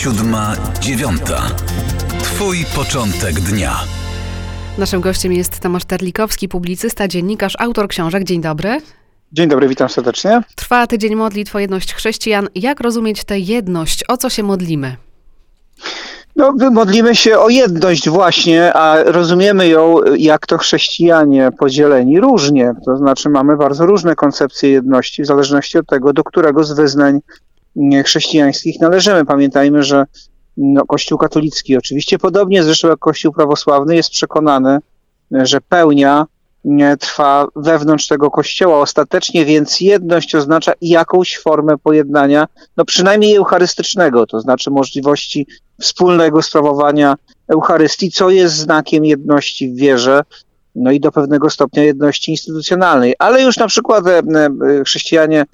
siódma, dziewiąta. Twój początek dnia. Naszym gościem jest Tomasz Terlikowski, publicysta, dziennikarz, autor książek. Dzień dobry. Dzień dobry, witam serdecznie. Trwa tydzień modlitw o jedność chrześcijan. Jak rozumieć tę jedność? O co się modlimy? No, modlimy się o jedność właśnie, a rozumiemy ją, jak to chrześcijanie podzieleni różnie. To znaczy mamy bardzo różne koncepcje jedności w zależności od tego, do którego z wyznań chrześcijańskich należymy. Pamiętajmy, że no, Kościół katolicki, oczywiście podobnie zresztą jak Kościół prawosławny, jest przekonany, że pełnia trwa wewnątrz tego kościoła ostatecznie, więc jedność oznacza jakąś formę pojednania, no przynajmniej eucharystycznego, to znaczy możliwości wspólnego sprawowania Eucharystii, co jest znakiem jedności w wierze, no i do pewnego stopnia jedności instytucjonalnej. Ale już na przykład e, e, chrześcijanie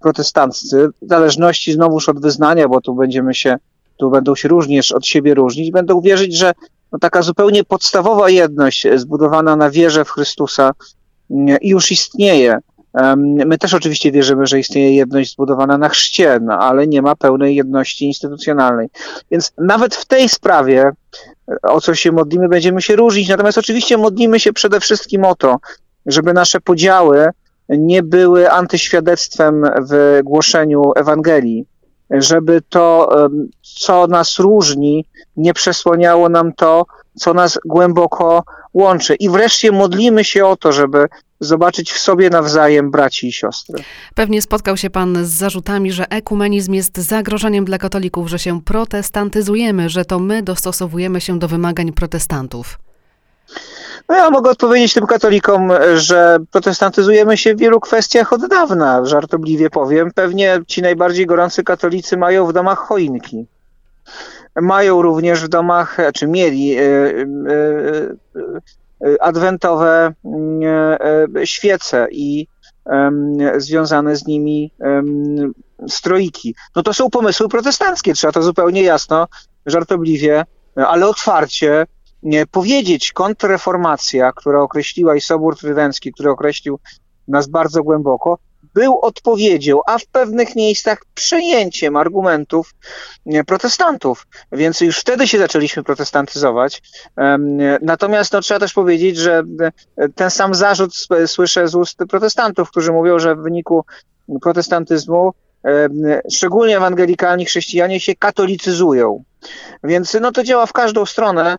protestanccy, w zależności znowuż od wyznania, bo tu będziemy się, tu będą się również od siebie różnić, będą wierzyć, że no taka zupełnie podstawowa jedność zbudowana na wierze w Chrystusa już istnieje. My też oczywiście wierzymy, że istnieje jedność zbudowana na chrzcie, no, ale nie ma pełnej jedności instytucjonalnej. Więc nawet w tej sprawie, o co się modlimy, będziemy się różnić. Natomiast oczywiście modlimy się przede wszystkim o to, żeby nasze podziały nie były antyświadectwem w głoszeniu Ewangelii, żeby to, co nas różni, nie przesłaniało nam to, co nas głęboko łączy. I wreszcie modlimy się o to, żeby zobaczyć w sobie nawzajem braci i siostry. Pewnie spotkał się pan z zarzutami, że ekumenizm jest zagrożeniem dla katolików, że się protestantyzujemy, że to my dostosowujemy się do wymagań protestantów. No ja mogę odpowiedzieć tym katolikom, że protestantyzujemy się w wielu kwestiach od dawna, żartobliwie powiem. Pewnie ci najbardziej gorący katolicy mają w domach choinki. Mają również w domach, czy mieli e, e, e, adwentowe świece i związane z nimi stroiki. No to są pomysły protestanckie, trzeba to zupełnie jasno, żartobliwie, ale otwarcie powiedzieć, kontrreformacja, która określiła i Sobór Trydencki, który określił nas bardzo głęboko, był odpowiedzią, a w pewnych miejscach przejęciem argumentów protestantów. Więc już wtedy się zaczęliśmy protestantyzować. Natomiast no, trzeba też powiedzieć, że e, ten sam zarzut słyszę z ust protestantów, którzy mówią, że w wyniku protestantyzmu szczególnie ewangelikalni chrześcijanie się katolicyzują. Więc no to działa w każdą stronę,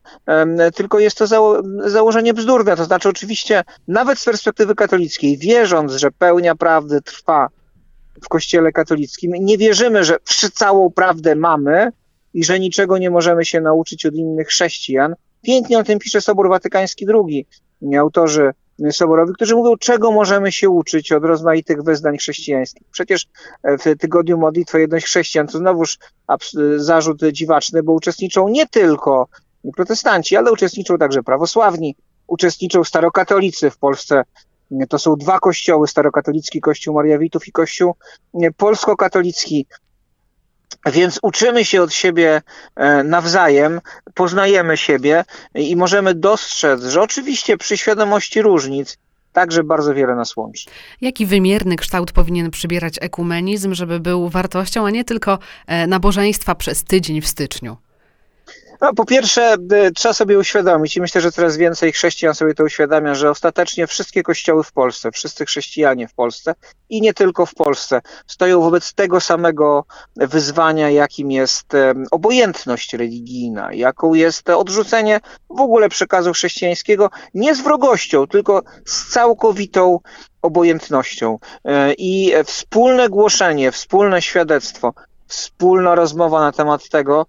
tylko jest to zało założenie bzdurne. To znaczy, oczywiście, nawet z perspektywy katolickiej, wierząc, że pełnia prawdy trwa w Kościele katolickim, nie wierzymy, że całą prawdę mamy i że niczego nie możemy się nauczyć od innych chrześcijan. Pięknie o tym pisze Sobór Watykański II. Autorzy Soborowi, którzy mówią, czego możemy się uczyć od rozmaitych wyznań chrześcijańskich. Przecież e, w tygodniu modlitwy jedność chrześcijan to znowuż zarzut dziwaczny, bo uczestniczą nie tylko protestanci, ale uczestniczą także prawosławni, uczestniczą starokatolicy w Polsce. To są dwa kościoły, starokatolicki Kościół Mariawitów i Kościół polskokatolicki. Więc uczymy się od siebie e, nawzajem, poznajemy siebie i możemy dostrzec, że oczywiście przy świadomości różnic także bardzo wiele nas łączy. Jaki wymierny kształt powinien przybierać ekumenizm, żeby był wartością, a nie tylko e, nabożeństwa przez tydzień w styczniu? No, po pierwsze, y, trzeba sobie uświadomić, i myślę, że coraz więcej chrześcijan sobie to uświadamia, że ostatecznie wszystkie kościoły w Polsce, wszyscy chrześcijanie w Polsce i nie tylko w Polsce, stoją wobec tego samego wyzwania, jakim jest obojętność religijna, jaką jest odrzucenie w ogóle przekazu chrześcijańskiego, nie z wrogością, tylko z całkowitą obojętnością. E, I wspólne głoszenie, wspólne świadectwo, wspólna rozmowa na temat tego,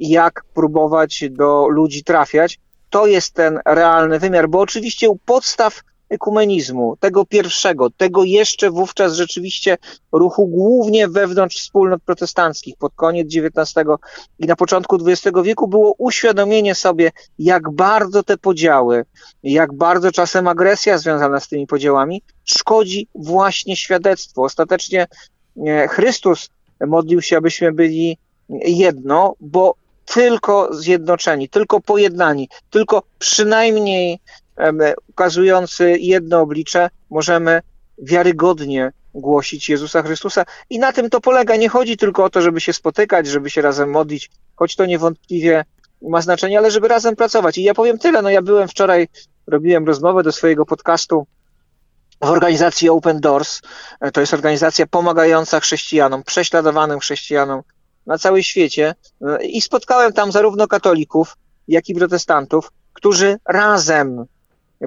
jak próbować do ludzi trafiać. To jest ten realny wymiar, bo oczywiście u podstaw ekumenizmu, tego pierwszego, tego jeszcze wówczas rzeczywiście ruchu głównie wewnątrz wspólnot protestanckich pod koniec XIX i na początku XX wieku było uświadomienie sobie, jak bardzo te podziały, jak bardzo czasem agresja związana z tymi podziałami szkodzi właśnie świadectwu. Ostatecznie e, Chrystus modlił się, abyśmy byli jedno, bo tylko zjednoczeni, tylko pojednani, tylko przynajmniej ukazujący jedno oblicze możemy wiarygodnie głosić Jezusa Chrystusa. I na tym to polega. Nie chodzi tylko o to, żeby się spotykać, żeby się razem modlić, choć to niewątpliwie ma znaczenie, ale żeby razem pracować. I ja powiem tyle, no ja byłem wczoraj, robiłem rozmowę do swojego podcastu w organizacji Open Doors. To jest organizacja pomagająca chrześcijanom, prześladowanym chrześcijanom na całym świecie. I spotkałem tam zarówno katolików, jak i protestantów, którzy razem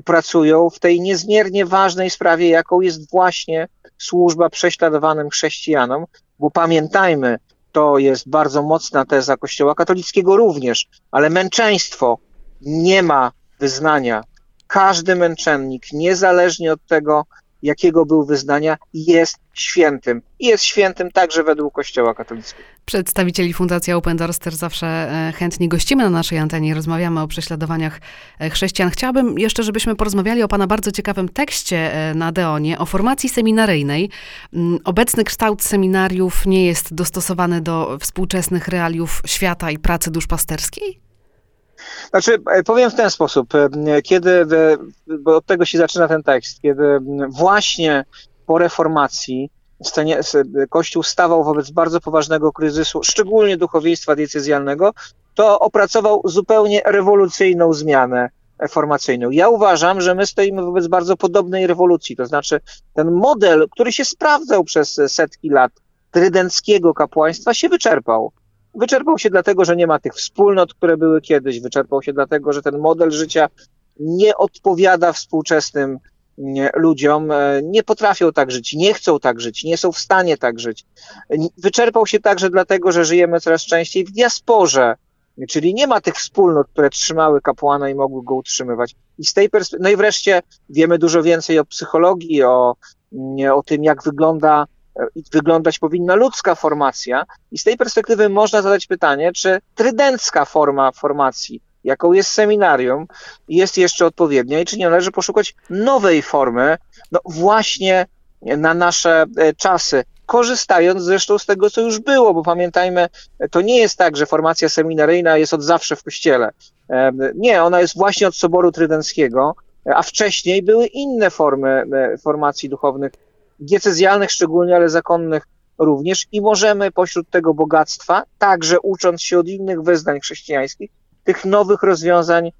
pracują w tej niezmiernie ważnej sprawie, jaką jest właśnie służba prześladowanym chrześcijanom, bo pamiętajmy, to jest bardzo mocna teza Kościoła katolickiego również, ale męczeństwo nie ma wyznania. Każdy męczennik, niezależnie od tego, jakiego był wyznania, jest świętym. I jest świętym także według Kościoła katolickiego. Przedstawicieli Fundacji Open Doors też zawsze e, chętnie gościmy na naszej antenie i rozmawiamy o prześladowaniach e, chrześcijan. Chciałabym jeszcze, żebyśmy porozmawiali o Pana bardzo ciekawym tekście e, na Deonie, o formacji seminaryjnej. Mm, obecny kształt seminariów nie jest dostosowany do współczesnych realiów świata i pracy duszpasterskiej? Znaczy, powiem w ten sposób, kiedy, bo od tego się zaczyna ten tekst, kiedy właśnie po reformacji Kościół stawał wobec bardzo poważnego kryzysu, szczególnie duchowieństwa diecezjalnego, to opracował zupełnie rewolucyjną zmianę formacyjną. Ja uważam, że my stoimy wobec bardzo podobnej rewolucji, to znaczy ten model, który się sprawdzał przez setki lat trydenckiego kapłaństwa się wyczerpał. Wyczerpał się dlatego, że nie ma tych wspólnot, które były kiedyś, wyczerpał się dlatego, że ten model życia nie odpowiada współczesnym ludziom, e, nie potrafią tak żyć, nie chcą tak żyć, nie są w stanie tak żyć. Wyczerpał się także dlatego, że żyjemy coraz częściej w diasporze, czyli nie ma tych wspólnot, które trzymały kapłana i mogły go utrzymywać. I z tej no i wreszcie wiemy dużo więcej o psychologii, o, o tym, jak wygląda, e, wyglądać powinna ludzka formacja. I z tej perspektywy można zadać pytanie, czy trydencka forma formacji jaką jest seminarium, jest jeszcze odpowiednia i czy nie należy poszukać nowej formy, no właśnie na nasze e, czasy, korzystając zresztą z tego, co już było, bo pamiętajmy, to nie jest tak, że formacja seminaryjna jest od zawsze w kościele. E, nie, ona jest właśnie od Soboru Trydenckiego, a wcześniej były inne formy e, formacji duchownych, diecezjalnych szczególnie, ale zakonnych również i możemy pośród tego bogactwa, także ucząc się od innych wyznań chrześcijańskich, tych nowych rozwiązań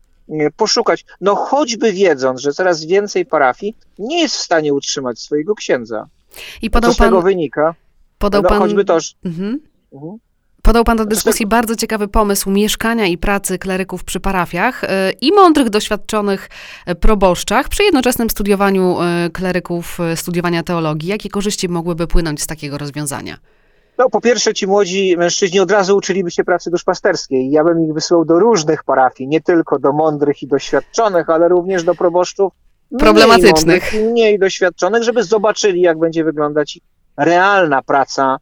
poszukać. No choćby wiedząc, że coraz więcej parafii nie jest w stanie utrzymać swojego księdza. I podał co z pan... tego wynika? Podał no, pan... choćby to, że... mhm. Mhm. Podał Pan do dyskusji bardzo ciekawy pomysł mieszkania i pracy kleryków przy parafiach e, i mądrych, doświadczonych e, proboszczach przy jednoczesnym studiowaniu e, kleryków, studiowania teologii. Jakie korzyści mogłyby płynąć z takiego rozwiązania? No, po pierwsze, ci młodzi mężczyźni od razu uczyliby się pracy duszpasterskiej. Ja bym ich wysłał do różnych parafii, nie tylko do mądrych i doświadczonych, ale również do proboszczów problematycznych. Mniej, mniej doświadczonych, żeby zobaczyli, jak będzie wyglądać realna praca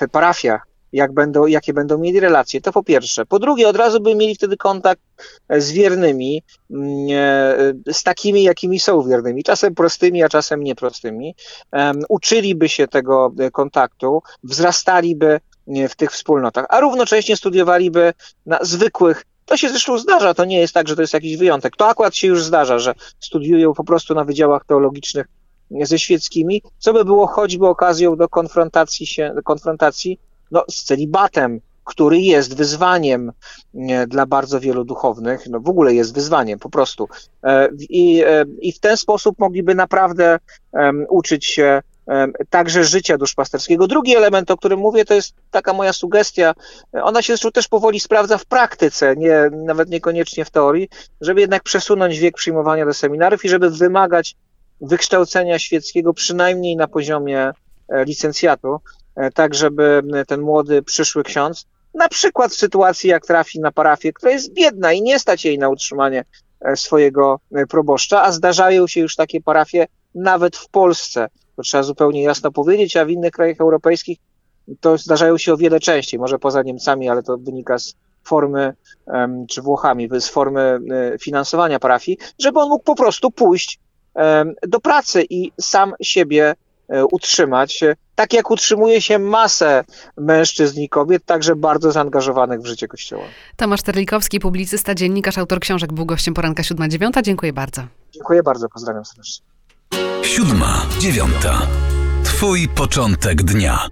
w parafiach jak będą, jakie będą mieli relacje. To po pierwsze. Po drugie, od razu by mieli wtedy kontakt e, z wiernymi, mm, e, z takimi, jakimi są wiernymi, czasem prostymi, a czasem nieprostymi. Uczyliby się tego e, kontaktu, wzrastaliby w tych wspólnotach, a równocześnie studiowaliby na zwykłych to się zresztą zdarza, to nie jest tak, że to jest jakiś wyjątek. To akurat się już zdarza, że studiują po prostu na wydziałach teologicznych ze świeckimi, co by było choćby okazją do konfrontacji, się, konfrontacji no, z celibatem, który jest wyzwaniem dla bardzo wielu duchownych, no w ogóle jest wyzwaniem po prostu. E, I, e, i w ten sposób mogliby naprawdę uczyć się także życia duszpasterskiego. Drugi element, o którym mówię, to jest taka moja sugestia, ona się zresztą też powoli sprawdza w praktyce, nie, nawet niekoniecznie w teorii, żeby jednak przesunąć wiek przyjmowania do seminariów i żeby wymagać wykształcenia świeckiego przynajmniej na poziomie e, licencjatu, tak żeby ten młody przyszły ksiądz, na przykład w sytuacji, jak trafi na parafię, która jest biedna i nie stać jej na utrzymanie e, swojego e, proboszcza, a zdarzają się już takie parafie nawet w Polsce. To trzeba zupełnie jasno powiedzieć, a w innych krajach europejskich to zdarzają się o wiele częściej, może poza Niemcami, ale to wynika z formy, czy Włochami, z formy finansowania parafii, żeby on mógł po prostu pójść do pracy i sam siebie E, utrzymać, e, tak jak utrzymuje się masę mężczyzn i kobiet, także bardzo zaangażowanych w życie Kościoła. Tomasz Terlikowski, publicysta, dziennikarz, autor książek, był gościem poranka 7-9. Dziękuję bardzo. Dziękuję bardzo, pozdrawiam serdecznie. Siódma, dziewiąta. Twój początek dnia.